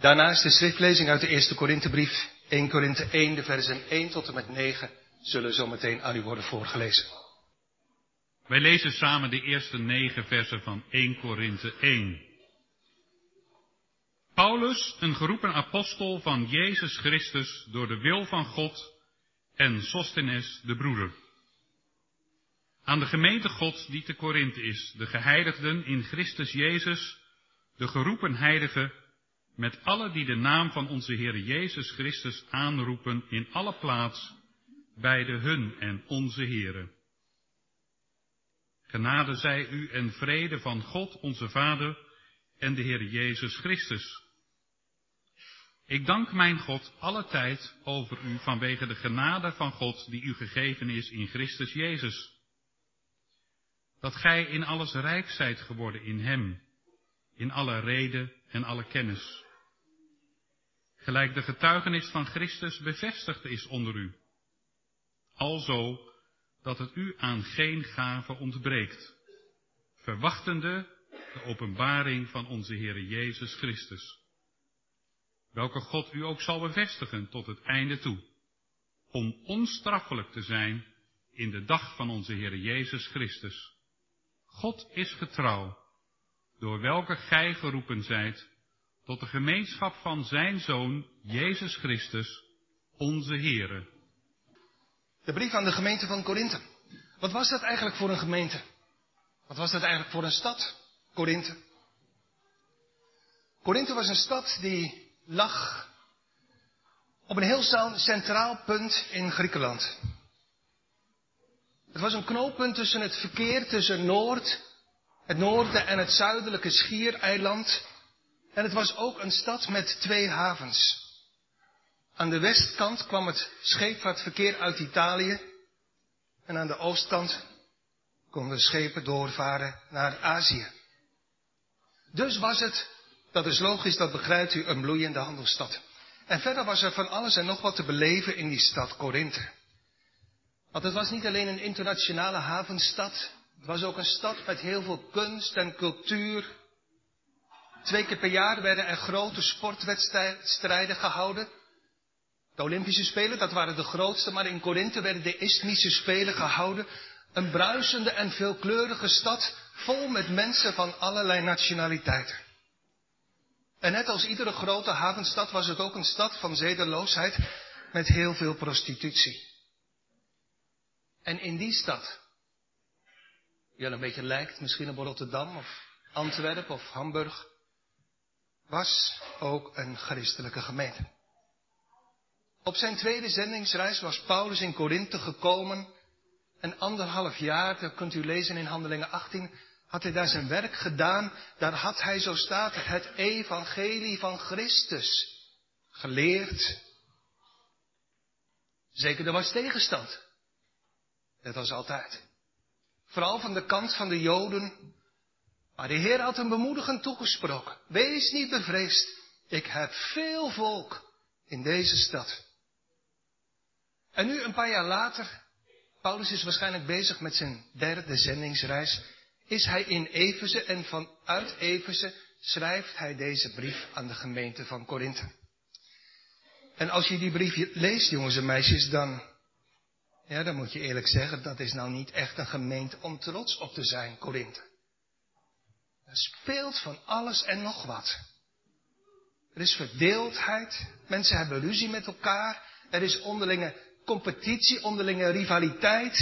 Daarnaast de schriftlezing uit de eerste Korinthebrief, 1 Korinthe 1, de versen 1 tot en met 9, zullen zometeen aan u worden voorgelezen. Wij lezen samen de eerste negen versen van 1 Korinthe 1. Paulus, een geroepen apostel van Jezus Christus door de wil van God en Sostenes de broeder. Aan de gemeente Gods die te Korinthe is, de geheiligden in Christus Jezus, de geroepen heiligen, met alle die de naam van onze Heer Jezus Christus aanroepen in alle plaats, bij de hun en onze Heere. Genade zij u en vrede van God onze Vader en de Heer Jezus Christus. Ik dank mijn God alle tijd over u vanwege de genade van God die u gegeven is in Christus Jezus. Dat gij in alles rijk zijt geworden in Hem, in alle reden en alle kennis. Gelijk de getuigenis van Christus bevestigd is onder u. Alzo dat het u aan geen gave ontbreekt, verwachtende de openbaring van onze Heere Jezus Christus, welke God u ook zal bevestigen tot het einde toe, om onstraffelijk te zijn in de dag van onze Heere Jezus Christus. God is getrouw, door welke gij geroepen zijt tot de gemeenschap van zijn Zoon, Jezus Christus, onze Heere. De brief aan de gemeente van Korinthe. Wat was dat eigenlijk voor een gemeente? Wat was dat eigenlijk voor een stad? Korinthe. Korinthe was een stad die lag op een heel centraal punt in Griekenland. Het was een knooppunt tussen het verkeer tussen Noord, het noorden en het zuidelijke Schiereiland. En het was ook een stad met twee havens. Aan de westkant kwam het scheepvaartverkeer uit Italië. En aan de oostkant konden schepen doorvaren naar Azië. Dus was het, dat is logisch, dat begrijpt u, een bloeiende handelsstad. En verder was er van alles en nog wat te beleven in die stad Korinthe. Want het was niet alleen een internationale havenstad, het was ook een stad met heel veel kunst en cultuur. Twee keer per jaar werden er grote sportwedstrijden gehouden. De Olympische Spelen, dat waren de grootste, maar in Korinthe werden de Isthmische Spelen gehouden. Een bruisende en veelkleurige stad, vol met mensen van allerlei nationaliteiten. En net als iedere grote havenstad was het ook een stad van zedeloosheid met heel veel prostitutie. En in die stad, die al een beetje lijkt misschien op Rotterdam of Antwerpen of Hamburg, was ook een christelijke gemeente. Op zijn tweede zendingsreis was Paulus in Korinthe gekomen. En anderhalf jaar, dat kunt u lezen in Handelingen 18, had hij daar zijn werk gedaan. Daar had hij, zo staat het evangelie van Christus geleerd. Zeker, er was tegenstand. Dat was altijd. Vooral van de kant van de Joden. Maar de Heer had hem bemoedigend toegesproken. Wees niet bevreesd. Ik heb veel volk in deze stad. En nu een paar jaar later, Paulus is waarschijnlijk bezig met zijn derde zendingsreis, is hij in Efeze en vanuit Efeze schrijft hij deze brief aan de gemeente van Korinthe. En als je die brief leest, jongens en meisjes, dan, ja, dan moet je eerlijk zeggen, dat is nou niet echt een gemeente om trots op te zijn, Korinthe. Er speelt van alles en nog wat. Er is verdeeldheid, mensen hebben ruzie met elkaar, er is onderlinge competitie, onderlinge rivaliteit.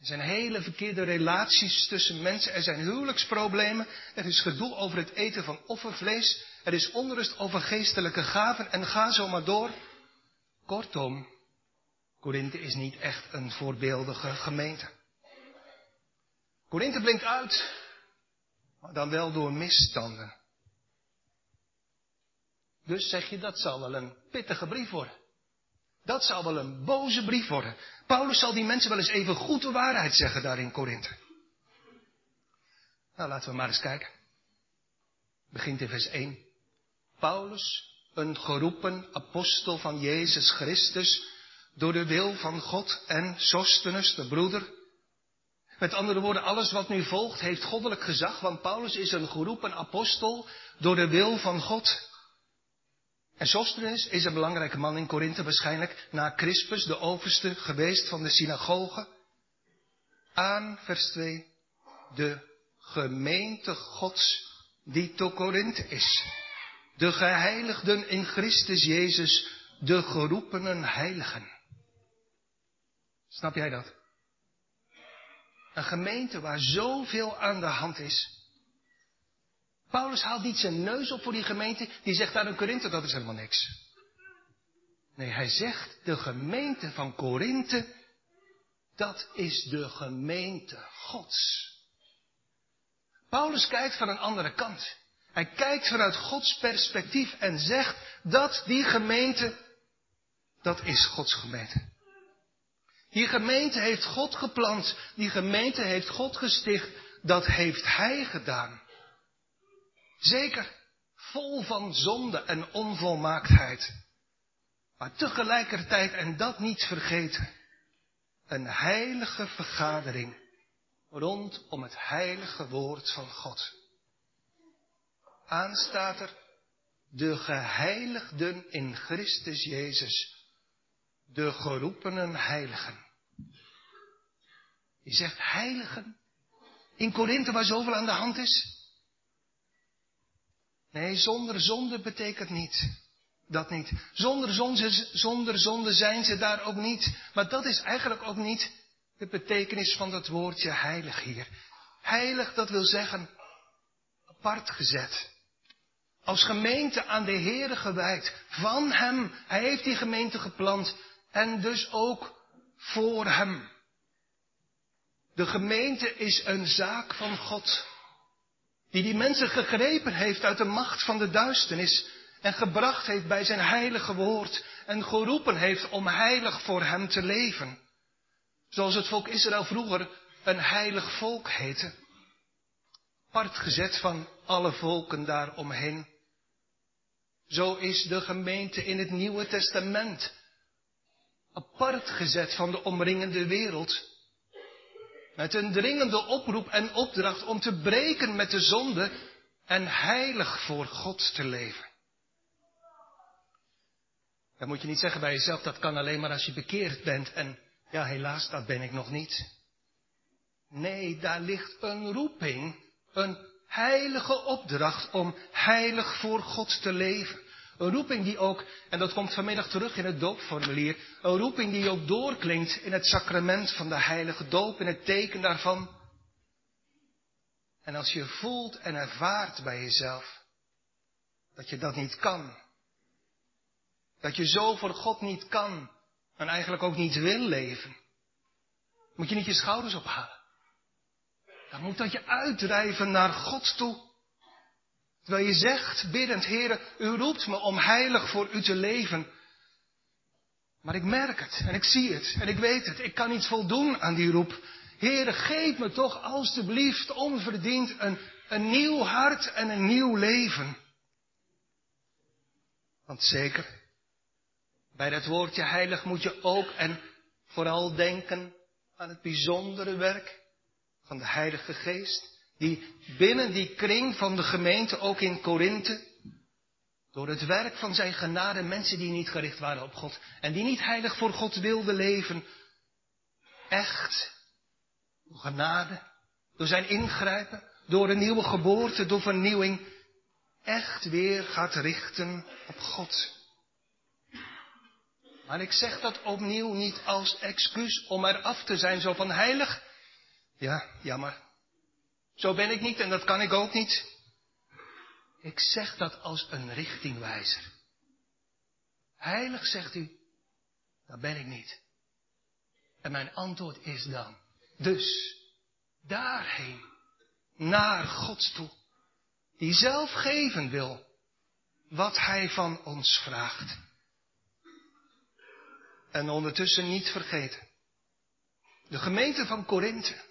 Er zijn hele verkeerde relaties tussen mensen. Er zijn huwelijksproblemen. Er is gedoe over het eten van offervlees. Er is onrust over geestelijke gaven. En ga zo maar door. Kortom, Korinthe is niet echt een voorbeeldige gemeente. Korinthe blinkt uit, dan wel door misstanden. Dus zeg je, dat zal wel een pittige brief worden. Dat zal wel een boze brief worden. Paulus zal die mensen wel eens even goed de waarheid zeggen daar in Korinthe. Nou, laten we maar eens kijken. Begint in vers 1. Paulus, een geroepen apostel van Jezus Christus, door de wil van God en Sostenus, de broeder. Met andere woorden, alles wat nu volgt heeft goddelijk gezag, want Paulus is een geroepen apostel door de wil van God. En Sosthenes is een belangrijke man in Korinthe, waarschijnlijk na Crispus, de overste geweest van de synagoge. Aan vers 2, de gemeente Gods die te Korinthe is. De geheiligden in Christus Jezus, de geroepenen heiligen. Snap jij dat? Een gemeente waar zoveel aan de hand is. Paulus haalt niet zijn neus op voor die gemeente. Die zegt daar in Korinthe, dat is helemaal niks. Nee, hij zegt de gemeente van Korinthe, dat is de gemeente Gods. Paulus kijkt van een andere kant. Hij kijkt vanuit Gods perspectief en zegt dat die gemeente, dat is Gods gemeente. Die gemeente heeft God geplant, die gemeente heeft God gesticht, dat heeft Hij gedaan. Zeker, vol van zonde en onvolmaaktheid. Maar tegelijkertijd, en dat niet vergeten, een heilige vergadering rondom het heilige woord van God. Aanstaat er de geheiligden in Christus Jezus, de geroepenen heiligen. Je zegt heiligen? In Korinthe waar zoveel aan de hand is? Nee, zonder zonde betekent niet. Dat niet. Zonder zonde, zonder zonde zijn ze daar ook niet. Maar dat is eigenlijk ook niet de betekenis van dat woordje heilig hier. Heilig, dat wil zeggen apart gezet. Als gemeente aan de Heere gewijd. Van Hem. Hij heeft die gemeente geplant. En dus ook voor Hem. De gemeente is een zaak van God. Die die mensen gegrepen heeft uit de macht van de duisternis. En gebracht heeft bij zijn heilige woord. En geroepen heeft om heilig voor hem te leven. Zoals het volk Israël vroeger een heilig volk heette. Apart gezet van alle volken daaromheen. Zo is de gemeente in het Nieuwe Testament apart gezet van de omringende wereld. Met een dringende oproep en opdracht om te breken met de zonde en heilig voor God te leven. Dan moet je niet zeggen bij jezelf, dat kan alleen maar als je bekeerd bent en ja, helaas, dat ben ik nog niet. Nee, daar ligt een roeping, een heilige opdracht om heilig voor God te leven. Een roeping die ook, en dat komt vanmiddag terug in het doopformulier, een roeping die ook doorklinkt in het sacrament van de heilige doop, in het teken daarvan. En als je voelt en ervaart bij jezelf dat je dat niet kan, dat je zo voor God niet kan en eigenlijk ook niet wil leven, moet je niet je schouders ophalen. Dan moet dat je uitdrijven naar God toe. Terwijl je zegt, biddend, Heere, u roept me om heilig voor u te leven. Maar ik merk het en ik zie het en ik weet het. Ik kan niet voldoen aan die roep. Heere, geef me toch alstublieft onverdiend een, een nieuw hart en een nieuw leven. Want zeker, bij dat woordje heilig moet je ook en vooral denken aan het bijzondere werk van de Heilige Geest die binnen die kring van de gemeente, ook in Korinthe, door het werk van zijn genade, mensen die niet gericht waren op God en die niet heilig voor God wilden leven, echt, door genade, door zijn ingrijpen, door een nieuwe geboorte, door vernieuwing, echt weer gaat richten op God. Maar ik zeg dat opnieuw niet als excuus om eraf te zijn, zo van heilig. Ja, jammer. Zo ben ik niet en dat kan ik ook niet. Ik zeg dat als een richtingwijzer. Heilig, zegt u, dat ben ik niet. En mijn antwoord is dan, dus, daarheen, naar Gods toe, die zelf geven wil wat Hij van ons vraagt. En ondertussen niet vergeten, de gemeente van Korinthe,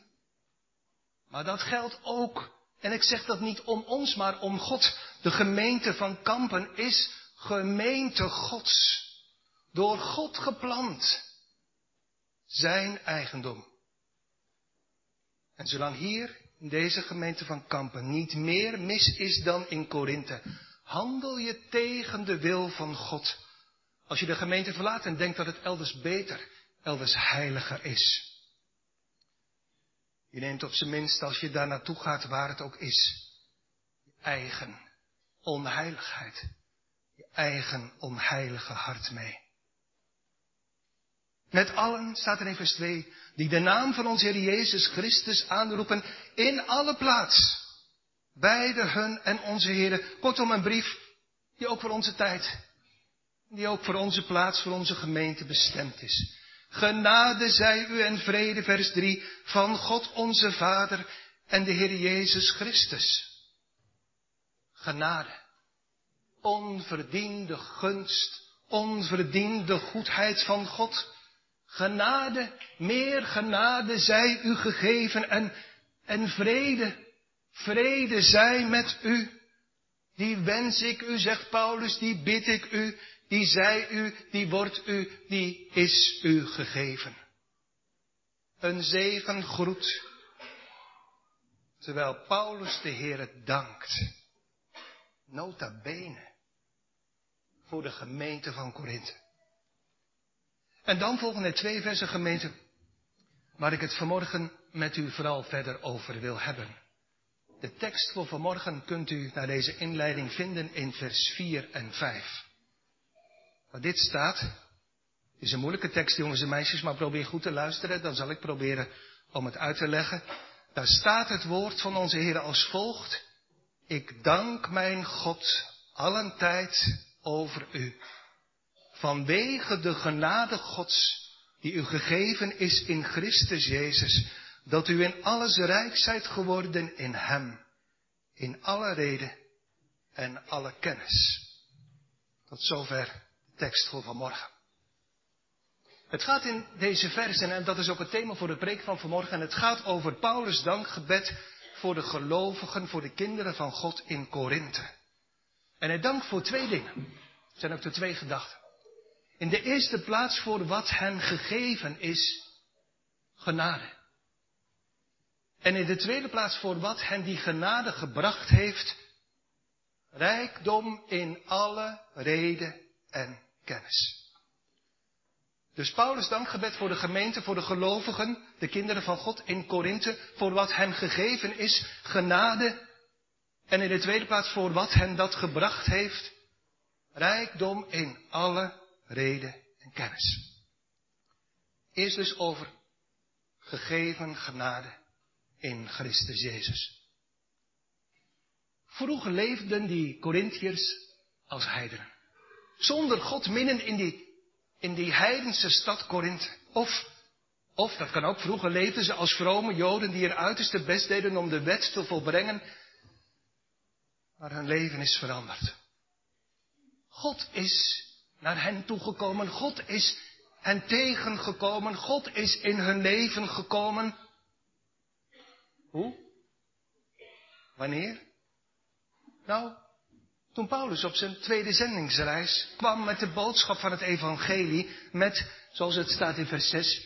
maar dat geldt ook, en ik zeg dat niet om ons, maar om God. De gemeente van Kampen is gemeente Gods. Door God geplant. Zijn eigendom. En zolang hier in deze gemeente van Kampen niet meer mis is dan in Korinthe, Handel je tegen de wil van God. Als je de gemeente verlaat en denkt dat het elders beter, elders heiliger is. Je neemt op zijn minst, als je daar naartoe gaat, waar het ook is, je eigen onheiligheid, je eigen onheilige hart mee. Met allen, staat er in vers 2, die de naam van onze Heer Jezus Christus aanroepen in alle plaats. Beide hun en onze Heer. Kortom, een brief die ook voor onze tijd, die ook voor onze plaats, voor onze gemeente bestemd is. Genade zij u en vrede, vers 3, van God onze Vader en de Heer Jezus Christus. Genade. Onverdiende gunst, onverdiende goedheid van God. Genade, meer genade zij u gegeven en, en vrede, vrede zij met u. Die wens ik u, zegt Paulus, die bid ik u, die zij u, die wordt u, die is u gegeven. Een zegen groet, terwijl Paulus de Heer dankt, nota bene, voor de gemeente van Korinthe. En dan volgen er twee versen gemeente, waar ik het vanmorgen met u vooral verder over wil hebben. De tekst voor vanmorgen kunt u naar deze inleiding vinden in vers 4 en 5. Waar dit staat, is een moeilijke tekst, jongens en meisjes, maar probeer goed te luisteren, dan zal ik proberen om het uit te leggen. Daar staat het woord van onze Heer als volgt. Ik dank mijn God allen tijd over u. Vanwege de genade Gods die u gegeven is in Christus Jezus, dat u in alles rijk zijt geworden in Hem, in alle reden en alle kennis. Tot zover tekst voor vanmorgen. Het gaat in deze versen, en dat is ook het thema voor de preek van vanmorgen, en het gaat over Paulus' dankgebed voor de gelovigen, voor de kinderen van God in Korinthe. En hij dankt voor twee dingen. Er zijn ook de twee gedachten. In de eerste plaats voor wat hen gegeven is, genade. En in de tweede plaats voor wat hen die genade gebracht heeft, rijkdom in alle reden en kennis. Dus Paulus dankgebed voor de gemeente, voor de gelovigen, de kinderen van God in Korinthe, voor wat hen gegeven is, genade. En in de tweede plaats voor wat hen dat gebracht heeft, rijkdom in alle reden en kennis. Eerst dus over gegeven genade in Christus Jezus. Vroeger leefden die Corinthiërs als heidenen. Zonder God midden in die, in die heidense stad Korinthe. Of, of, dat kan ook vroeger, leefden ze als vrome Joden die er uiterste best deden om de wet te volbrengen. Maar hun leven is veranderd. God is naar hen toegekomen. God is hen tegengekomen. God is in hun leven gekomen. Hoe? Wanneer? Nou, toen Paulus op zijn tweede zendingsreis kwam met de boodschap van het evangelie, met, zoals het staat in vers 6,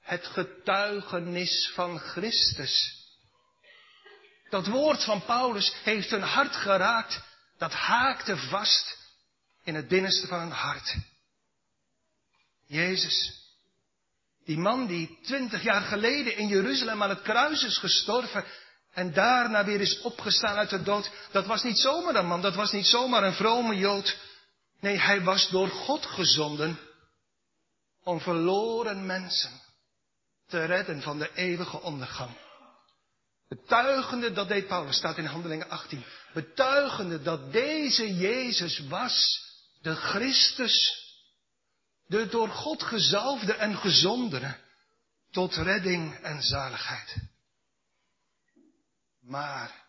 het getuigenis van Christus. Dat woord van Paulus heeft hun hart geraakt, dat haakte vast in het binnenste van hun hart. Jezus, die man die twintig jaar geleden in Jeruzalem aan het kruis is gestorven, en daarna weer is opgestaan uit de dood. Dat was niet zomaar een man, dat was niet zomaar een vrome Jood. Nee, hij was door God gezonden om verloren mensen te redden van de eeuwige ondergang. Betuigende, dat deed Paulus, staat in Handelingen 18. Betuigende dat deze Jezus was, de Christus, de door God gezalfde en gezondene, tot redding en zaligheid. Maar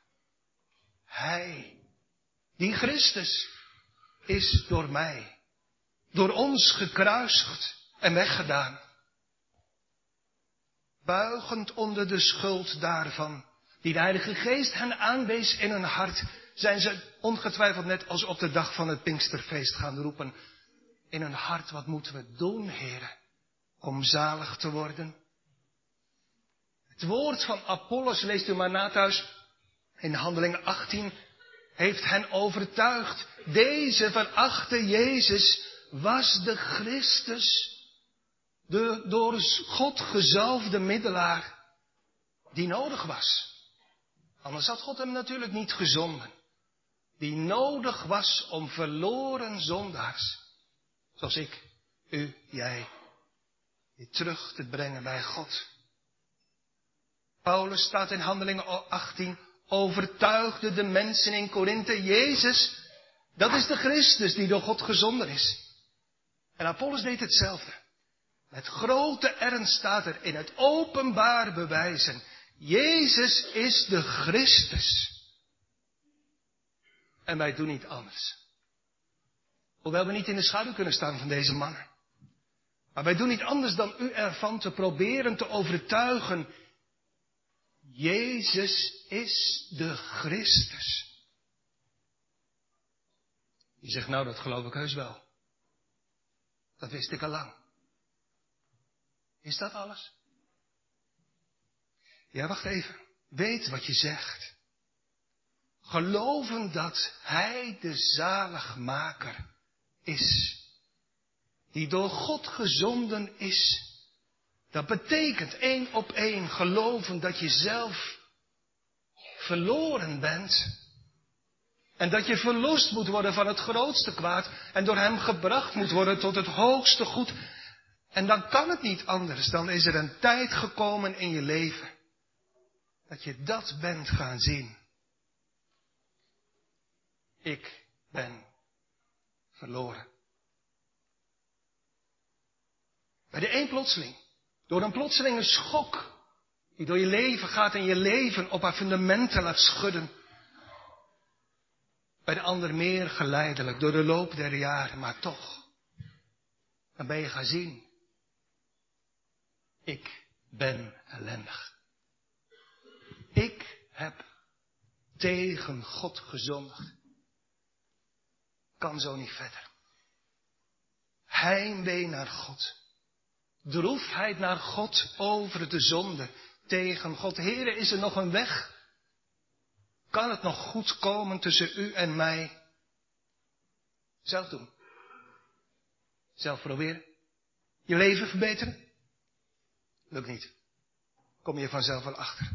Hij, die Christus, is door mij, door ons gekruisigd en weggedaan. Buigend onder de schuld daarvan, die de Heilige Geest hen aanwees in hun hart, zijn ze ongetwijfeld net als op de dag van het Pinksterfeest gaan roepen. In hun hart, wat moeten we doen, heren, om zalig te worden? Het woord van Apollos leest u maar na thuis in handeling 18. heeft hen overtuigd. Deze verachte Jezus was de Christus, de door God gezalfde middelaar, die nodig was. Anders had God hem natuurlijk niet gezonden. Die nodig was om verloren zondaars, zoals ik, u, jij, weer terug te brengen bij God. Paulus staat in Handelingen 18, overtuigde de mensen in Korinthe, Jezus, dat is de Christus die door God gezonden is. En Apollos deed hetzelfde. Met grote ernst staat er in het openbaar bewijzen, Jezus is de Christus. En wij doen niet anders. Hoewel we niet in de schaduw kunnen staan van deze mannen. Maar wij doen niet anders dan u ervan te proberen te overtuigen. Jezus is de Christus. Je zegt nou, dat geloof ik heus wel. Dat wist ik al lang. Is dat alles? Ja, wacht even. Weet wat je zegt. Geloven dat Hij de zaligmaker is. Die door God gezonden is. Dat betekent één op één geloven dat je zelf verloren bent. En dat je verlost moet worden van het grootste kwaad en door Hem gebracht moet worden tot het hoogste goed. En dan kan het niet anders, dan is er een tijd gekomen in je leven dat je dat bent gaan zien. Ik ben verloren. Bij de een plotseling, door een plotselinge schok, die door je leven gaat en je leven op haar fundamenten laat schudden. Bij de ander meer geleidelijk, door de loop der jaren, maar toch. Dan ben je gaan zien. Ik ben ellendig. Ik heb tegen God gezondigd. Kan zo niet verder. Heimwee naar God. Droefheid naar God over de zonde tegen God. Heren, is er nog een weg? Kan het nog goed komen tussen u en mij? Zelf doen. Zelf proberen. Je leven verbeteren? Lukt niet. Kom je vanzelf wel achter.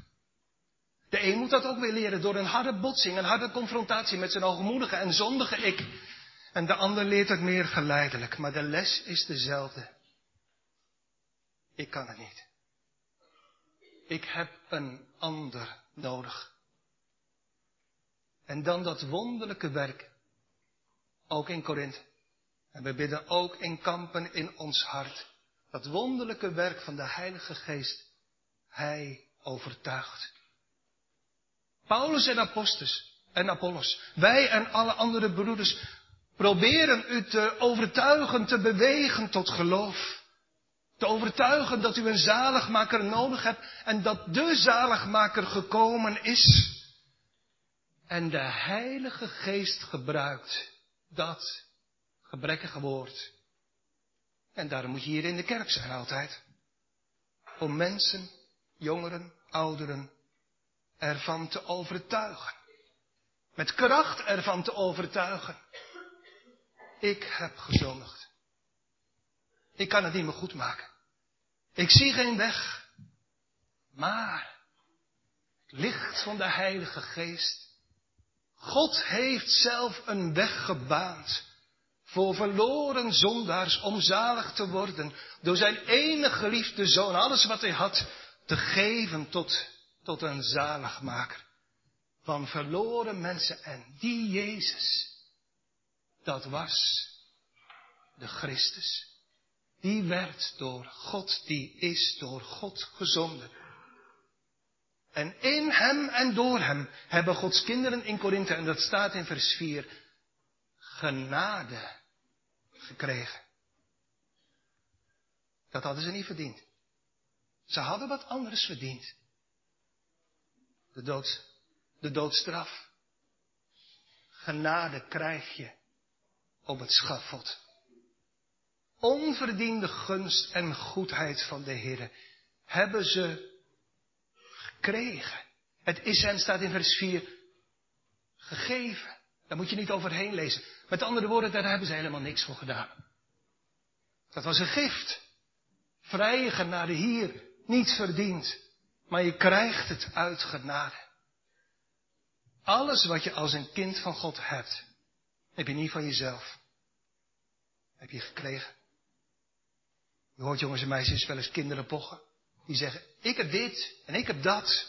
De een moet dat ook weer leren door een harde botsing, een harde confrontatie met zijn hoogmoedige en zondige ik. En de ander leert het meer geleidelijk, maar de les is dezelfde. Ik kan het niet. Ik heb een ander nodig. En dan dat wonderlijke werk, ook in Korinthe. En we bidden ook in kampen in ons hart. Dat wonderlijke werk van de Heilige Geest. Hij overtuigt. Paulus en Apostus en Apollos, wij en alle andere broeders proberen u te overtuigen, te bewegen tot geloof. Te overtuigen dat u een zaligmaker nodig hebt en dat de zaligmaker gekomen is. En de Heilige Geest gebruikt dat gebrekkige woord. En daarom moet je hier in de kerk zijn altijd. Om mensen, jongeren, ouderen, ervan te overtuigen. Met kracht ervan te overtuigen. Ik heb gezondigd. Ik kan het niet meer goed maken. Ik zie geen weg. Maar het licht van de Heilige Geest. God heeft zelf een weg gebaand voor verloren zondaars om zalig te worden door zijn enige geliefde zoon, alles wat hij had, te geven tot tot een zaligmaker van verloren mensen. En die Jezus, dat was de Christus. Die werd door God, die is door God gezonden. En in hem en door hem hebben Gods kinderen in Korinthe, en dat staat in vers 4, genade gekregen. Dat hadden ze niet verdiend. Ze hadden wat anders verdiend de, dood, de doodstraf. Genade krijg je op het schafot. Onverdiende gunst en goedheid van de Heer hebben ze gekregen. Het is hen, staat in vers 4, gegeven. Daar moet je niet overheen lezen. Met andere woorden, daar hebben ze helemaal niks voor gedaan. Dat was een gift. Vrije genade hier, niet verdiend. Maar je krijgt het uit genade. Alles wat je als een kind van God hebt, heb je niet van jezelf. Heb je gekregen. Je hoort jongens en meisjes wel eens kinderen pochen. Die zeggen, ik heb dit en ik heb dat.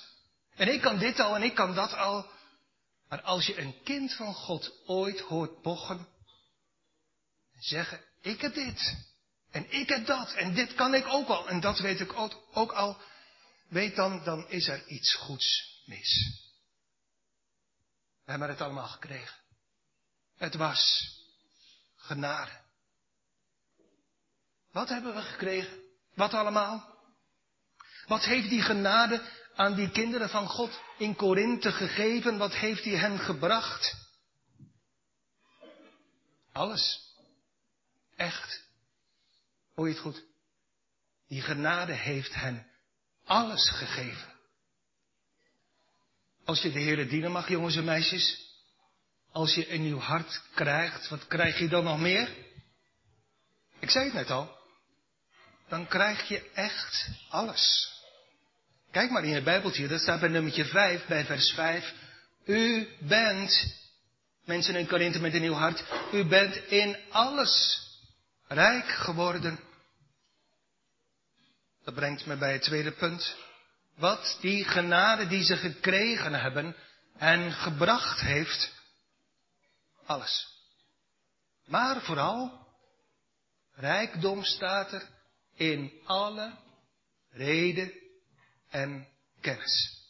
En ik kan dit al en ik kan dat al. Maar als je een kind van God ooit hoort pochen. En zeggen, ik heb dit. En ik heb dat. En dit kan ik ook al. En dat weet ik ook al. Weet dan, dan is er iets goeds mis. We hebben het allemaal gekregen. Het was genade. Wat hebben we gekregen? Wat allemaal? Wat heeft die genade aan die kinderen van God in Korinthe gegeven? Wat heeft hij hen gebracht? Alles. Echt. Hoor je het goed? Die genade heeft hen alles gegeven. Als je de Heer dienen mag, jongens en meisjes. Als je een nieuw hart krijgt, wat krijg je dan nog meer? Ik zei het net al. Dan krijg je echt alles. Kijk maar in het Bijbeltje, dat staat bij nummertje 5, bij vers 5. U bent, mensen in Korinthe met een nieuw hart, u bent in alles rijk geworden. Dat brengt me bij het tweede punt. Wat die genade die ze gekregen hebben en gebracht heeft, alles. Maar vooral, rijkdom staat er in alle reden en kennis.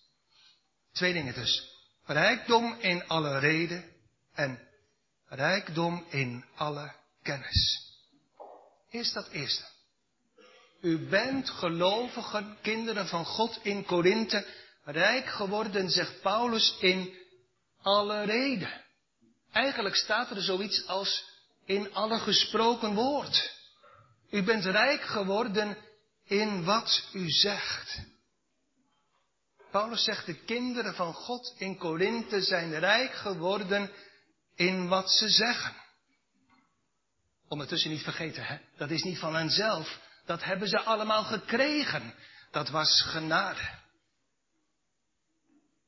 Twee dingen dus. Rijkdom in alle reden en rijkdom in alle kennis. Eerst dat eerste. U bent gelovigen, kinderen van God in Korinthe, rijk geworden, zegt Paulus, in alle reden. Eigenlijk staat er zoiets als in alle gesproken woord. U bent rijk geworden in wat u zegt. Paulus zegt, de kinderen van God in Korinthe zijn rijk geworden in wat ze zeggen. Ondertussen niet vergeten, hè? dat is niet van henzelf. Dat hebben ze allemaal gekregen. Dat was genade.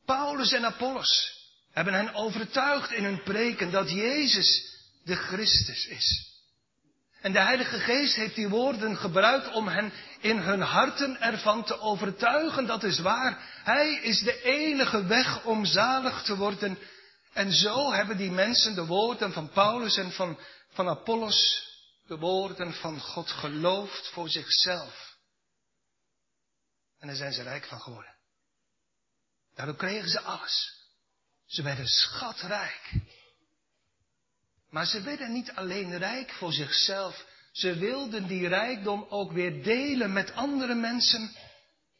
Paulus en Apollos hebben hen overtuigd in hun preken dat Jezus de Christus is. En de Heilige Geest heeft die woorden gebruikt om hen in hun harten ervan te overtuigen. Dat is waar. Hij is de enige weg om zalig te worden. En zo hebben die mensen de woorden van Paulus en van, van Apollos, de woorden van God geloofd voor zichzelf. En daar zijn ze rijk van geworden. Daardoor kregen ze alles. Ze werden schatrijk. Maar ze werden niet alleen rijk voor zichzelf. Ze wilden die rijkdom ook weer delen met andere mensen.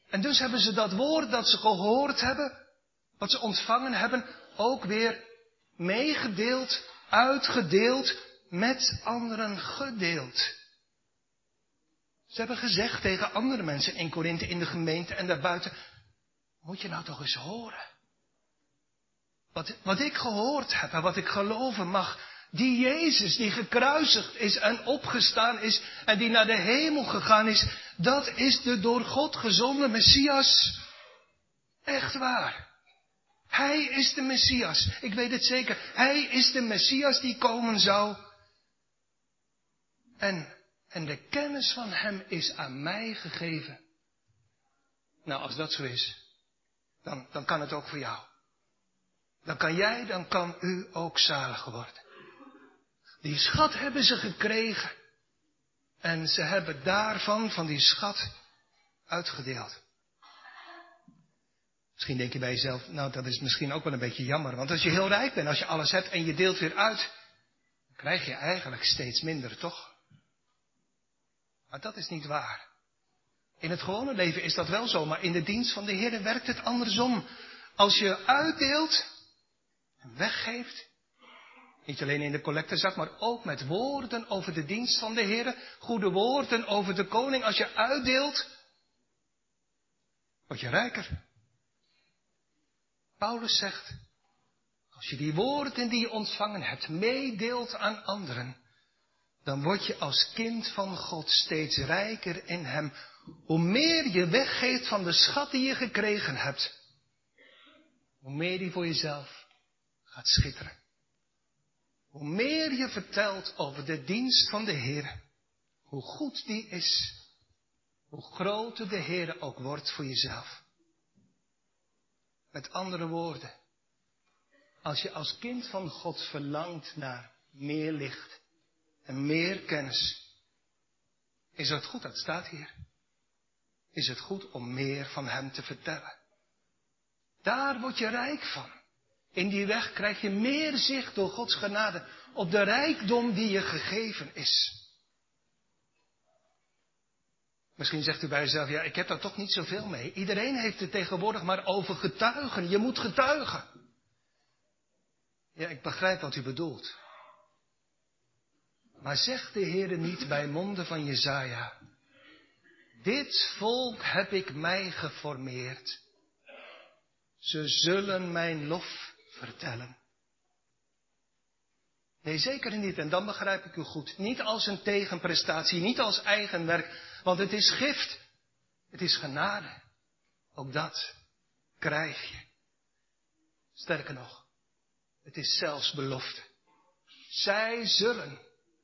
En dus hebben ze dat woord dat ze gehoord hebben, wat ze ontvangen hebben, ook weer meegedeeld, uitgedeeld, met anderen gedeeld. Ze hebben gezegd tegen andere mensen in Korinthe, in de gemeente en daarbuiten, moet je nou toch eens horen. Wat, wat ik gehoord heb en wat ik geloven mag, die Jezus die gekruisigd is en opgestaan is en die naar de hemel gegaan is, dat is de door God gezonde Messias. Echt waar. Hij is de Messias. Ik weet het zeker. Hij is de Messias die komen zou. En, en de kennis van Hem is aan mij gegeven. Nou, als dat zo is, dan, dan kan het ook voor jou. Dan kan jij, dan kan u ook zalig worden. Die schat hebben ze gekregen. En ze hebben daarvan, van die schat, uitgedeeld. Misschien denk je bij jezelf, nou dat is misschien ook wel een beetje jammer. Want als je heel rijk bent, als je alles hebt en je deelt weer uit, dan krijg je eigenlijk steeds minder, toch? Maar dat is niet waar. In het gewone leven is dat wel zo, maar in de dienst van de Heer werkt het andersom. Als je uitdeelt en weggeeft, niet alleen in de collectezak, maar ook met woorden over de dienst van de Heer. Goede woorden over de koning. Als je uitdeelt, word je rijker. Paulus zegt, Als je die woorden die je ontvangen hebt meedeelt aan anderen, dan word je als kind van God steeds rijker in Hem. Hoe meer je weggeeft van de schat die je gekregen hebt, hoe meer die voor jezelf gaat schitteren. Hoe meer je vertelt over de dienst van de Heer, hoe goed die is, hoe groter de Heer ook wordt voor jezelf. Met andere woorden, als je als kind van God verlangt naar meer licht en meer kennis, is het goed, dat staat hier, is het goed om meer van Hem te vertellen. Daar word je rijk van. In die weg krijg je meer zicht door Gods genade op de rijkdom die je gegeven is. Misschien zegt u bij uzelf, ja, ik heb daar toch niet zoveel mee. Iedereen heeft het tegenwoordig maar over getuigen. Je moet getuigen. Ja, ik begrijp wat u bedoelt. Maar zegt de Heer niet bij monden van Jezaja, dit volk heb ik mij geformeerd. Ze zullen mijn lof vertellen. Nee, zeker niet. En dan begrijp ik u goed. Niet als een tegenprestatie, niet als eigen werk, want het is gift. Het is genade. Ook dat krijg je. Sterker nog, het is zelfs belofte. Zij zullen.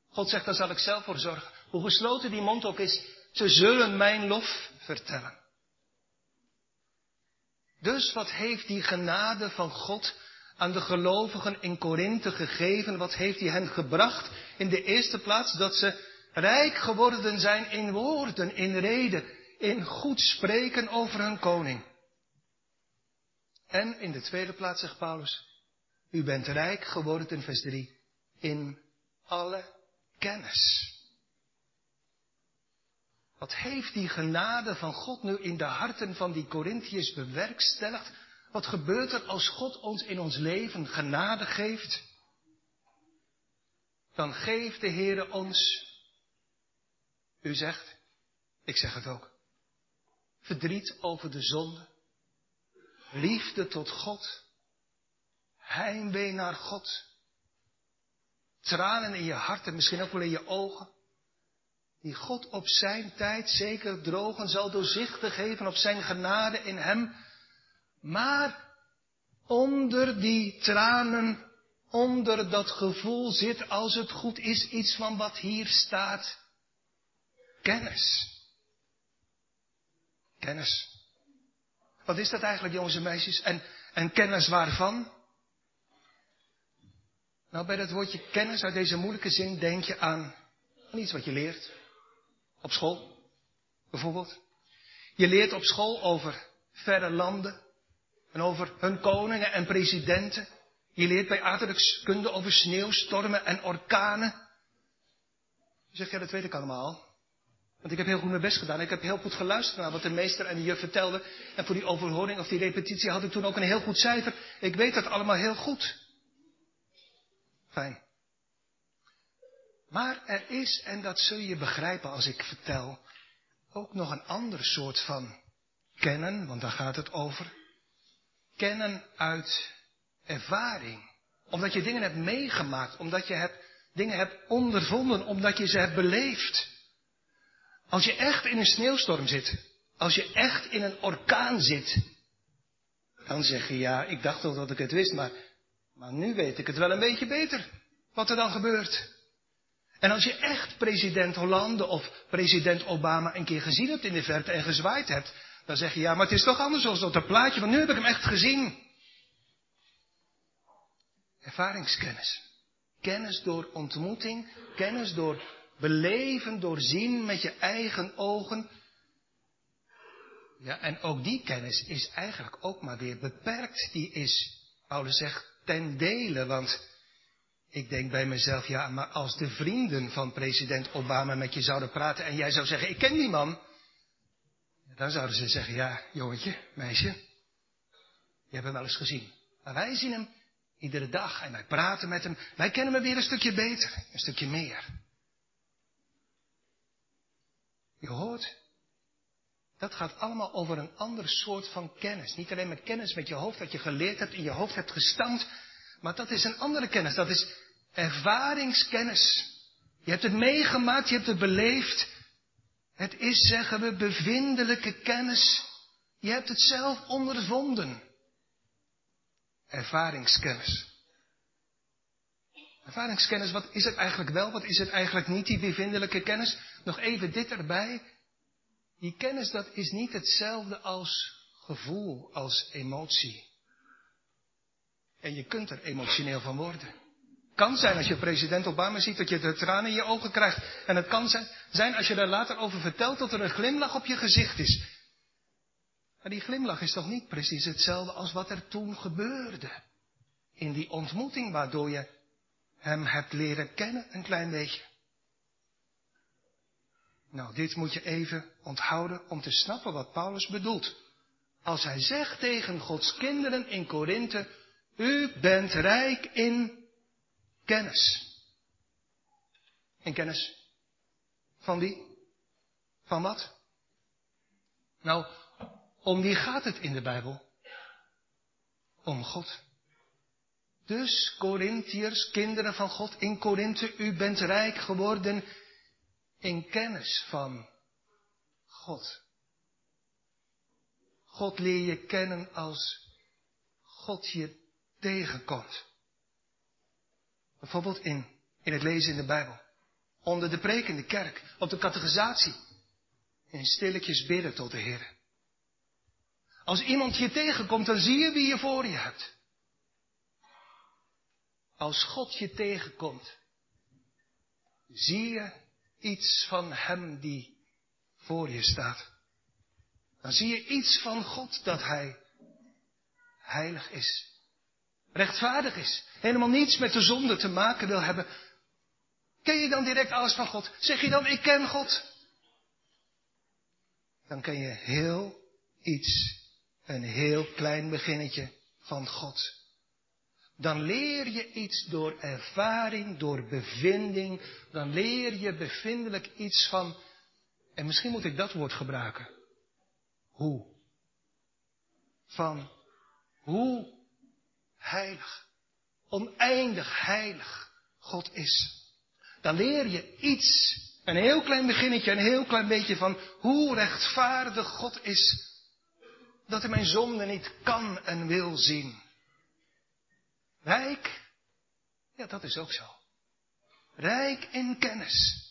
God zegt, daar zal ik zelf voor zorgen. Hoe gesloten die mond ook is, ze zullen mijn lof vertellen. Dus wat heeft die genade van God aan de gelovigen in Korinthe gegeven? Wat heeft hij hen gebracht? In de eerste plaats dat ze rijk geworden zijn in woorden, in reden, in goed spreken over hun koning. En in de tweede plaats zegt Paulus, u bent rijk geworden in vers 3, in alle kennis. Wat heeft die genade van God nu in de harten van die Corinthiërs bewerkstelligd? Wat gebeurt er als God ons in ons leven genade geeft? Dan geeft de Heere ons, u zegt, ik zeg het ook, verdriet over de zonde, liefde tot God, heimwee naar God, tranen in je hart en misschien ook wel in je ogen, die God op zijn tijd zeker drogen zal doorzichtig geven op zijn genade in hem, maar onder die tranen, onder dat gevoel zit, als het goed is, iets van wat hier staat. Kennis. Kennis. Wat is dat eigenlijk, jongens en meisjes? En, en kennis waarvan? Nou, bij dat woordje kennis uit deze moeilijke zin denk je aan, aan iets wat je leert. Op school, bijvoorbeeld. Je leert op school over verre landen, en over hun koningen en presidenten. Je leert bij aardrijkskunde over sneeuwstormen en orkanen. Je zegt, ja, dat weet ik allemaal. Want ik heb heel goed mijn best gedaan. Ik heb heel goed geluisterd naar wat de meester en de juf vertelden. En voor die overhoring of die repetitie had ik toen ook een heel goed cijfer. Ik weet dat allemaal heel goed. Fijn. Maar er is, en dat zul je begrijpen als ik vertel, ook nog een ander soort van kennen, want daar gaat het over kennen uit ervaring. Omdat je dingen hebt meegemaakt, omdat je hebt, dingen hebt ondervonden, omdat je ze hebt beleefd. Als je echt in een sneeuwstorm zit, als je echt in een orkaan zit, dan zeg je ja, ik dacht al dat ik het wist, maar, maar nu weet ik het wel een beetje beter, wat er dan gebeurt. En als je echt president Hollande of president Obama een keer gezien hebt in de verte en gezwaaid hebt, dan zeg je, ja, maar het is toch anders dan dat plaatje, want nu heb ik hem echt gezien. Ervaringskennis. Kennis door ontmoeting, kennis door beleven, door zien met je eigen ogen. Ja, en ook die kennis is eigenlijk ook maar weer beperkt. Die is, Paulus zegt, ten dele, want ik denk bij mezelf, ja, maar als de vrienden van president Obama met je zouden praten en jij zou zeggen, ik ken die man, dan zouden ze zeggen, ja, jongetje, meisje, je hebt hem wel eens gezien. Maar wij zien hem iedere dag en wij praten met hem. Wij kennen hem weer een stukje beter, een stukje meer. Je hoort, dat gaat allemaal over een ander soort van kennis. Niet alleen met kennis met je hoofd, dat je geleerd hebt, in je hoofd hebt gestampt, Maar dat is een andere kennis. Dat is ervaringskennis. Je hebt het meegemaakt, je hebt het beleefd. Het is, zeggen we, bevindelijke kennis. Je hebt het zelf ondervonden. Ervaringskennis. Ervaringskennis, wat is het eigenlijk wel, wat is het eigenlijk niet, die bevindelijke kennis? Nog even dit erbij. Die kennis, dat is niet hetzelfde als gevoel, als emotie. En je kunt er emotioneel van worden. Kan zijn als je president Obama ziet dat je de tranen in je ogen krijgt. En het kan zijn als je daar later over vertelt dat er een glimlach op je gezicht is. Maar die glimlach is toch niet precies hetzelfde als wat er toen gebeurde. In die ontmoeting waardoor je hem hebt leren kennen een klein beetje. Nou, dit moet je even onthouden om te snappen wat Paulus bedoelt. Als hij zegt tegen Gods kinderen in Korinthe, u bent rijk in kennis. In kennis. Van wie? Van wat? Nou, om wie gaat het in de Bijbel? Om God. Dus, Corinthiërs, kinderen van God in Korinthe, u bent rijk geworden in kennis van God. God leer je kennen als God je tegenkomt. Bijvoorbeeld in, in het lezen in de Bijbel. Onder de preek in de kerk. Op de catechisatie. In stilletjes bidden tot de Heer. Als iemand je tegenkomt, dan zie je wie je voor je hebt. Als God je tegenkomt, zie je iets van Hem die voor je staat. Dan zie je iets van God dat Hij heilig is. Rechtvaardig is. Helemaal niets met de zonde te maken wil hebben. Ken je dan direct alles van God? Zeg je dan, ik ken God? Dan ken je heel iets, een heel klein beginnetje van God. Dan leer je iets door ervaring, door bevinding. Dan leer je bevindelijk iets van, en misschien moet ik dat woord gebruiken. Hoe? Van hoe heilig, oneindig heilig God is. Dan leer je iets, een heel klein beginnetje, een heel klein beetje van hoe rechtvaardig God is. Dat hij mijn zonde niet kan en wil zien. Rijk, ja dat is ook zo. Rijk in kennis.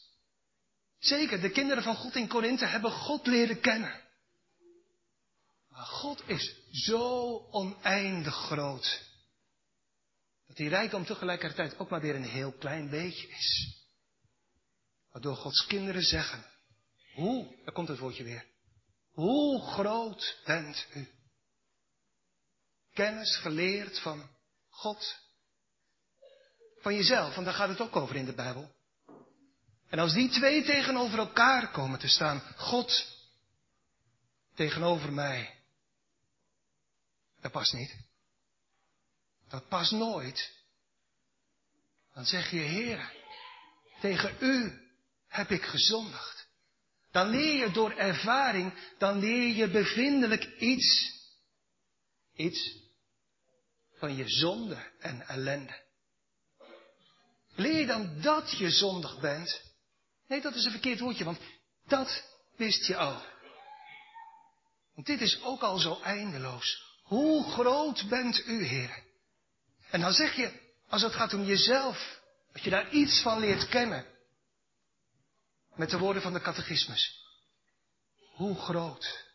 Zeker, de kinderen van God in Korinthe hebben God leren kennen. Maar God is zo oneindig groot. Dat die rijkdom tegelijkertijd ook maar weer een heel klein beetje is. Waardoor Gods kinderen zeggen, hoe, daar komt het woordje weer, hoe groot bent u? Kennis geleerd van God. Van jezelf, want daar gaat het ook over in de Bijbel. En als die twee tegenover elkaar komen te staan, God tegenover mij, dat past niet. Dat past nooit. Dan zeg je, Heer, tegen u heb ik gezondigd. Dan leer je door ervaring, dan leer je bevindelijk iets. Iets van je zonde en ellende. Leer dan dat je zondig bent? Nee, dat is een verkeerd woordje, want dat wist je al. Want dit is ook al zo eindeloos. Hoe groot bent u, Heer? En dan zeg je, als het gaat om jezelf, dat je daar iets van leert kennen. Met de woorden van de catechismus. Hoe groot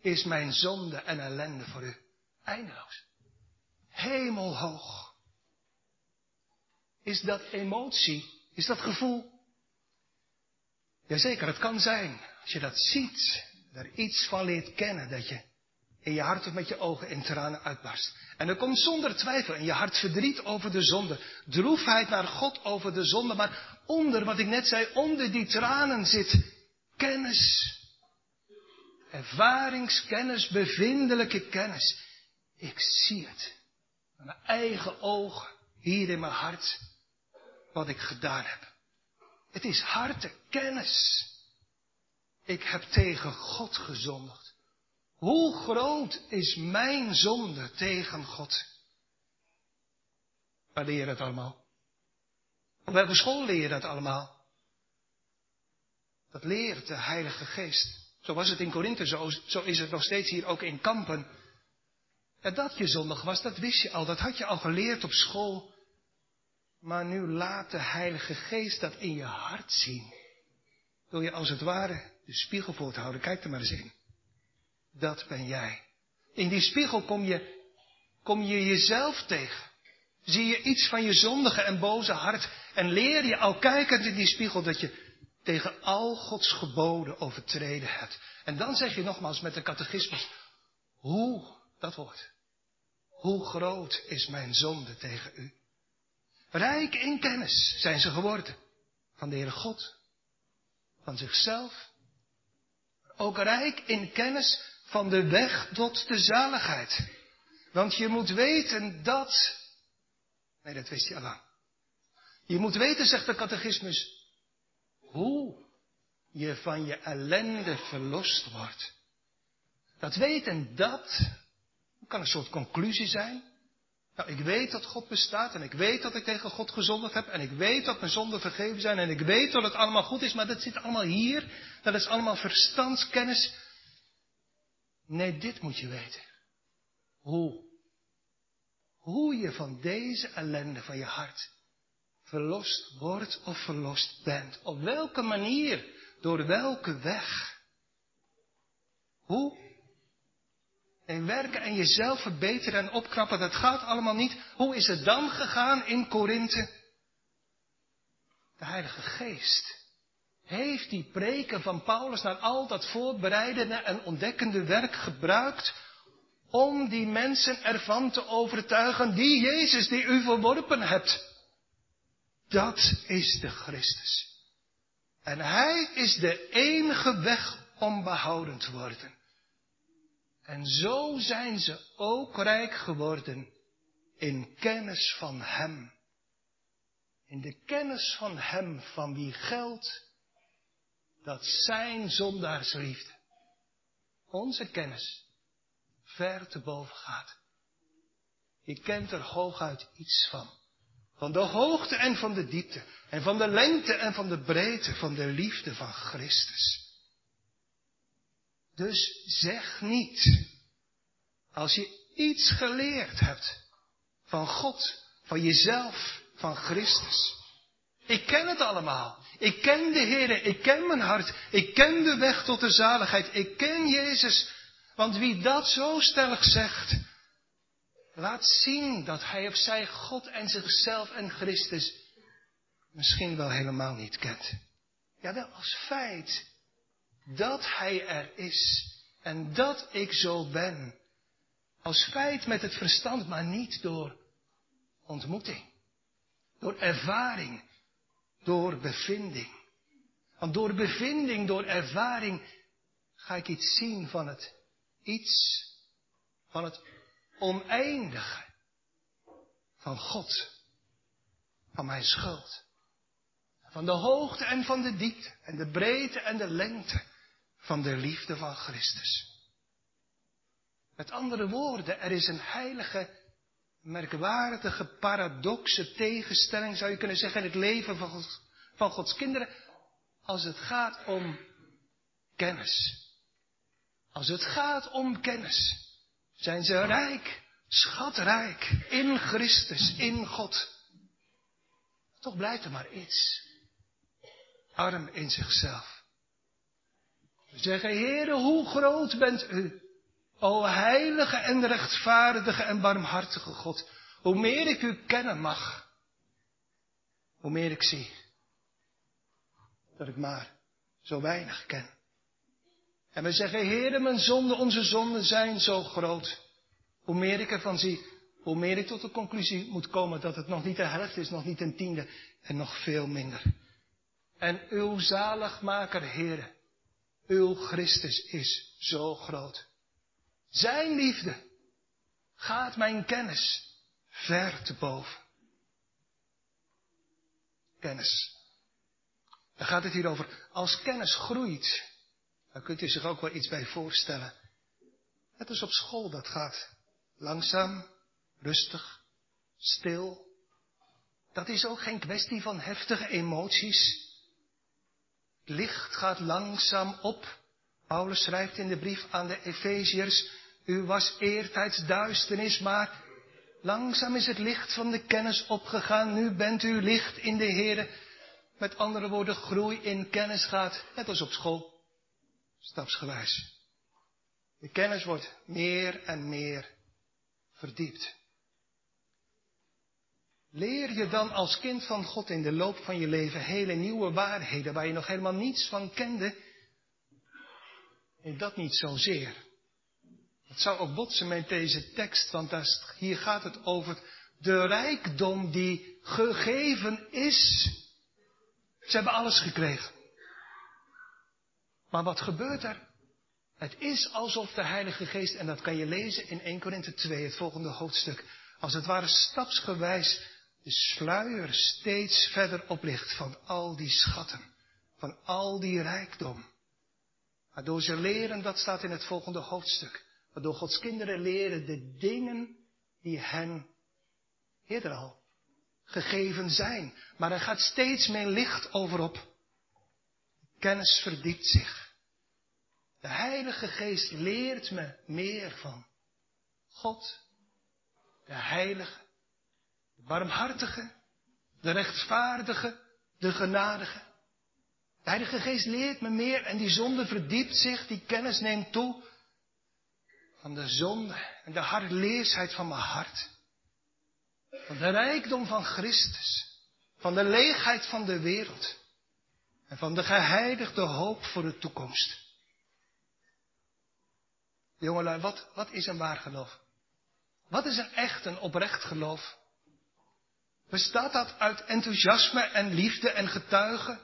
is mijn zonde en ellende voor u? Eindeloos. Hemelhoog. Is dat emotie? Is dat gevoel? Jazeker, het kan zijn. Als je dat ziet, er iets van leert kennen, dat je in je hart of met je ogen in tranen uitbarst. En er komt zonder twijfel in je hart verdriet over de zonde, droefheid naar God over de zonde, maar onder, wat ik net zei, onder die tranen zit kennis. Ervaringskennis, bevindelijke kennis. Ik zie het. Met mijn eigen ogen, hier in mijn hart, wat ik gedaan heb. Het is kennis. Ik heb tegen God gezondigd. Hoe groot is mijn zonde tegen God? Waar leer je dat allemaal? Op welke school leer je dat allemaal? Dat leert de Heilige Geest. Zo was het in Korinthe, zo, zo is het nog steeds hier ook in Kampen. En dat je zondag was, dat wist je al, dat had je al geleerd op school. Maar nu laat de Heilige Geest dat in je hart zien. Wil je als het ware de spiegel voor te houden, kijk er maar eens in. Dat ben jij. In die spiegel kom je, kom je jezelf tegen. Zie je iets van je zondige en boze hart. En leer je al kijkend in die spiegel dat je tegen al Gods geboden overtreden hebt. En dan zeg je nogmaals met de catechismus, hoe, dat woord, hoe groot is mijn zonde tegen u? Rijk in kennis zijn ze geworden van de Heere God, van zichzelf, ook rijk in kennis van de weg tot de zaligheid. Want je moet weten dat, nee dat wist je al. Je moet weten, zegt de catechismus, hoe je van je ellende verlost wordt. Dat weten, dat kan een soort conclusie zijn. Nou, ik weet dat God bestaat en ik weet dat ik tegen God gezondigd heb en ik weet dat mijn zonden vergeven zijn en ik weet dat het allemaal goed is, maar dat zit allemaal hier. Dat is allemaal verstandskennis. Nee, dit moet je weten. Hoe? Hoe je van deze ellende van je hart verlost wordt of verlost bent. Op welke manier, door welke weg. Hoe? En werken en jezelf verbeteren en opknappen, dat gaat allemaal niet. Hoe is het dan gegaan in Korinthe? De Heilige Geest heeft die preken van Paulus naar al dat voorbereidende en ontdekkende werk gebruikt om die mensen ervan te overtuigen, die Jezus die u verworpen hebt. Dat is de Christus. En Hij is de enige weg om behouden te worden. En zo zijn ze ook rijk geworden in kennis van Hem. In de kennis van Hem van wie geldt dat Zijn zondaarsliefde, onze kennis, ver te boven gaat. Je kent er hooguit iets van. Van de hoogte en van de diepte. En van de lengte en van de breedte van de liefde van Christus. Dus zeg niet, als je iets geleerd hebt van God, van jezelf, van Christus. Ik ken het allemaal. Ik ken de Heer, ik ken mijn hart, ik ken de weg tot de zaligheid, ik ken Jezus. Want wie dat zo stellig zegt, laat zien dat hij of zij God en zichzelf en Christus misschien wel helemaal niet kent. Ja, wel als feit dat hij er is en dat ik zo ben. Als feit met het verstand, maar niet door ontmoeting, door ervaring, door bevinding. Want door bevinding, door ervaring ga ik iets zien van het iets, van het oneindige van God, van mijn schuld. Van de hoogte en van de diepte en de breedte en de lengte van de liefde van Christus. Met andere woorden, er is een heilige, merkwaardige, paradoxe tegenstelling, zou je kunnen zeggen, in het leven van, God, van Gods kinderen, als het gaat om kennis. Als het gaat om kennis zijn ze rijk, schatrijk, in Christus, in God. Toch blijft er maar iets. Arm in zichzelf. We zeggen, Heere, hoe groot bent u? O heilige en rechtvaardige en barmhartige God. Hoe meer ik u kennen mag, hoe meer ik zie dat ik maar zo weinig ken. En we zeggen, Heere, mijn zonden, onze zonden zijn zo groot. Hoe meer ik ervan zie, hoe meer ik tot de conclusie moet komen dat het nog niet de helft is, nog niet een tiende en nog veel minder. En uw zaligmaker, Heere, uw Christus is zo groot. Zijn liefde gaat mijn kennis ver te boven. Kennis. Dan gaat het hier over, als kennis groeit, dan kunt u zich ook wel iets bij voorstellen. Het is op school dat gaat. Langzaam, rustig, stil, Dat is ook geen kwestie van heftige emoties. Het licht gaat langzaam op. Paulus schrijft in de brief aan de Efeziërs, u was eertijds duisternis, maar langzaam is het licht van de kennis opgegaan. Nu bent u licht in de Heer. Met andere woorden, groei in kennis gaat, net als op school, stapsgewijs. De kennis wordt meer en meer verdiept. Leer je dan als kind van God in de loop van je leven hele nieuwe waarheden waar je nog helemaal niets van kende? En dat niet zozeer. Het zou ook botsen met deze tekst, want hier gaat het over de rijkdom die gegeven is. Ze hebben alles gekregen. Maar wat gebeurt er? Het is alsof de Heilige Geest, en dat kan je lezen in 1 Korinthe 2, het volgende hoofdstuk, als het ware stapsgewijs de sluier steeds verder oplicht van al die schatten, van al die rijkdom. Waardoor ze leren, dat staat in het volgende hoofdstuk, waardoor Gods kinderen leren de dingen die hen eerder al gegeven zijn. Maar er gaat steeds meer licht over op. Kennis verdiept zich. De Heilige Geest leert me meer van God, de Heilige, de Barmhartige, de Rechtvaardige, de Genadige. De Heilige Geest leert me meer en die zonde verdiept zich, die kennis neemt toe van de zonde en de hardleersheid van mijn hart. Van de rijkdom van Christus, van de leegheid van de wereld en van de geheiligde hoop voor de toekomst. Jongelui, wat, wat is een waar geloof? Wat is een echt en oprecht geloof? Bestaat dat uit enthousiasme en liefde en getuigen?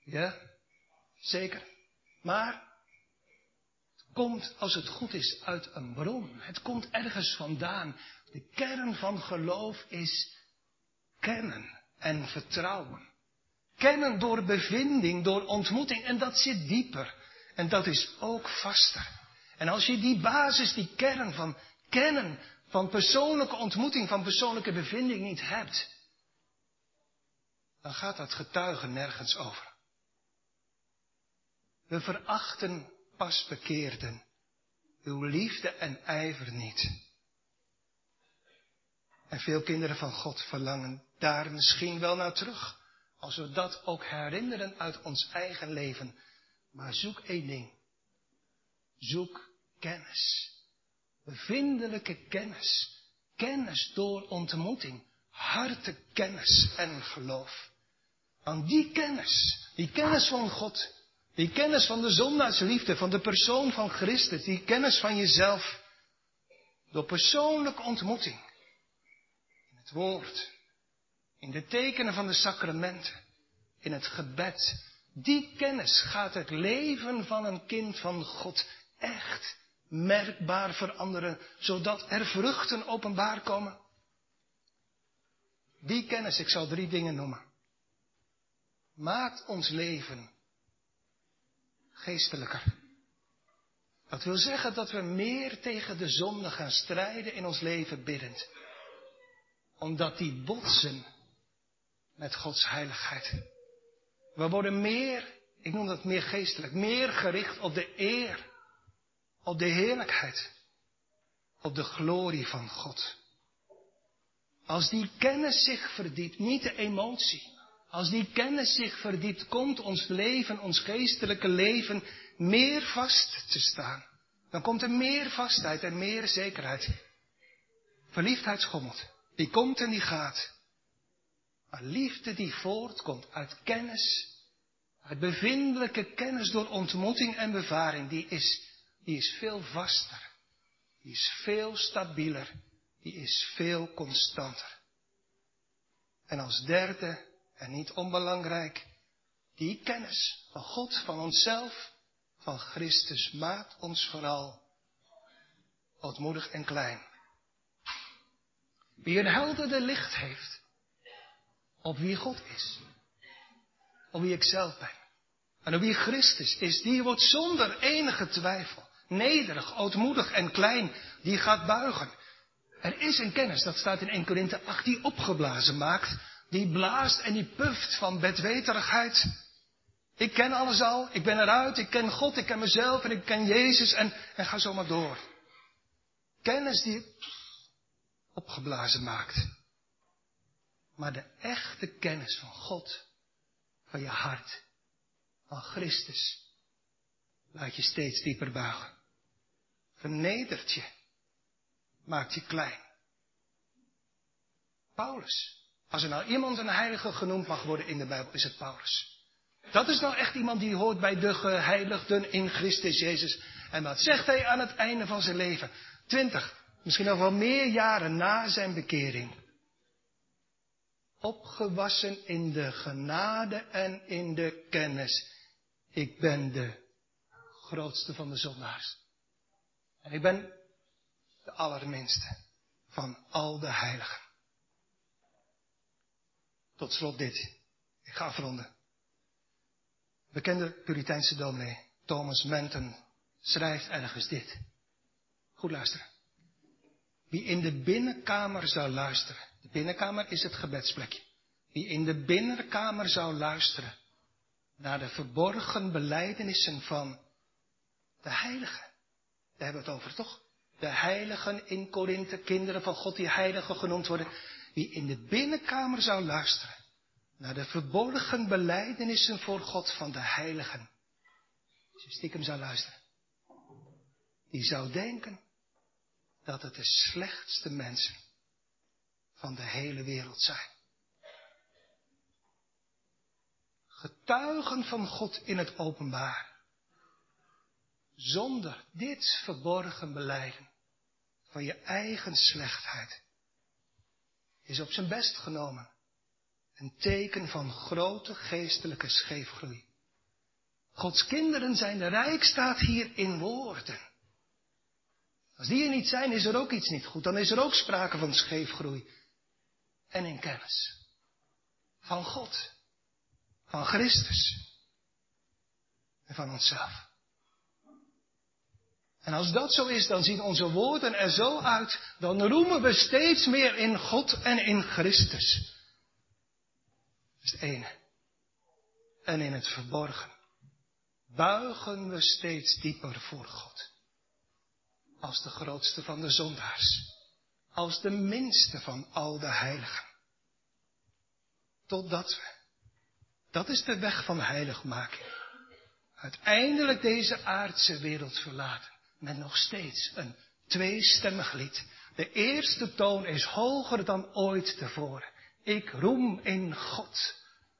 Ja, zeker. Maar komt, als het goed is, uit een bron. Het komt ergens vandaan. De kern van geloof is kennen en vertrouwen. Kennen door bevinding, door ontmoeting. En dat zit dieper. En dat is ook vaster. En als je die basis, die kern van kennen, van persoonlijke ontmoeting, van persoonlijke bevinding niet hebt, dan gaat dat getuigen nergens over. We verachten pas bekeerden, uw liefde en ijver niet. En veel kinderen van God verlangen daar misschien wel naar terug, als we dat ook herinneren uit ons eigen leven. Maar zoek één ding. Zoek kennis. Bevindelijke kennis. Kennis door ontmoeting. kennis en geloof. Want die kennis, die kennis van God, die kennis van de zondaarsliefde, van de persoon van Christus, die kennis van jezelf, door persoonlijke ontmoeting, in het woord, in de tekenen van de sacramenten, in het gebed, die kennis gaat het leven van een kind van God echt merkbaar veranderen, zodat er vruchten openbaar komen. Die kennis, ik zal drie dingen noemen, maakt ons leven geestelijker. Dat wil zeggen dat we meer tegen de zonde gaan strijden in ons leven biddend. Omdat die botsen met Gods heiligheid. We worden meer, ik noem dat meer geestelijk, meer gericht op de eer op de heerlijkheid, op de glorie van God. Als die kennis zich verdiept, niet de emotie, als die kennis zich verdiept, komt ons leven, ons geestelijke leven, meer vast te staan. Dan komt er meer vastheid en meer zekerheid. Verliefdheid schommelt. Die komt en die gaat. Maar liefde die voortkomt uit kennis, uit bevindelijke kennis door ontmoeting en bevaring, die is die is veel vaster. Die is veel stabieler. Die is veel constanter. En als derde, en niet onbelangrijk, die kennis van God, van onszelf, van Christus maakt ons vooral ootmoedig en klein. Wie een heldere licht heeft op wie God is, op wie ik zelf ben en op wie Christus is, die wordt zonder enige twijfel nederig, ootmoedig en klein, die gaat buigen. Er is een kennis, dat staat in 1 Korinthe 8, die opgeblazen maakt, die blaast en die puft van bedweterigheid. Ik ken alles al, ik ben eruit, ik ken God, ik ken mezelf en ik ken Jezus en, en ga zo maar door. Kennis die opgeblazen maakt. Maar de echte kennis van God, van je hart, van Christus, laat je steeds dieper buigen. Vernedert je, maakt je klein. Paulus. Als er nou iemand een heilige genoemd mag worden in de Bijbel, is het Paulus. Dat is nou echt iemand die hoort bij de geheiligden in Christus Jezus. En wat zegt hij aan het einde van zijn leven? Twintig, misschien nog wel meer jaren na zijn bekering. Opgewassen in de genade en in de kennis. Ik ben de grootste van de zondaars. En ik ben de allerminste van al de heiligen. Tot slot dit. Ik ga afronden. Bekende Puriteinse dominee Thomas Menton schrijft ergens dit. Goed luisteren. Wie in de binnenkamer zou luisteren. De binnenkamer is het gebedsplekje. Wie in de binnenkamer zou luisteren naar de verborgen beleidenissen van de heiligen. Daar hebben we het over, toch? De heiligen in Korinthe, kinderen van God die heiligen genoemd worden. Wie in de binnenkamer zou luisteren naar de verborgen beleidenissen voor God van de heiligen. Als je stiekem zou luisteren. Die zou denken dat het de slechtste mensen van de hele wereld zijn. Getuigen van God in het openbaar. Zonder dit verborgen beleiden van je eigen slechtheid is op zijn best genomen een teken van grote geestelijke scheefgroei. Gods kinderen zijn de rijk, staat hier in woorden. Als die er niet zijn, is er ook iets niet goed. Dan is er ook sprake van scheefgroei. En in kennis. Van God. Van Christus. En van onszelf. En als dat zo is, dan zien onze woorden er zo uit. Dan roemen we steeds meer in God en in Christus is het ene. En in het verborgen buigen we steeds dieper voor God. Als de grootste van de zondaars. Als de minste van al de heiligen. Totdat we, dat is de weg van heiligmaking, uiteindelijk deze aardse wereld verlaten. Met nog steeds een tweestemmig lied. De eerste toon is hoger dan ooit tevoren. Ik roem in God.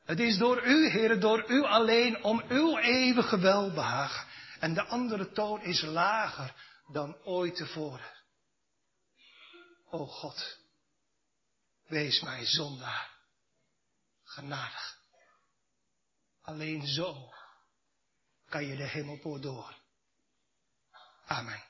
Het is door u, Heer, door u alleen, om uw eeuwige welbehagen. En de andere toon is lager dan ooit tevoren. O God, wees mij zondaar, genadig. Alleen zo kan je de hemelpoort door. Amén.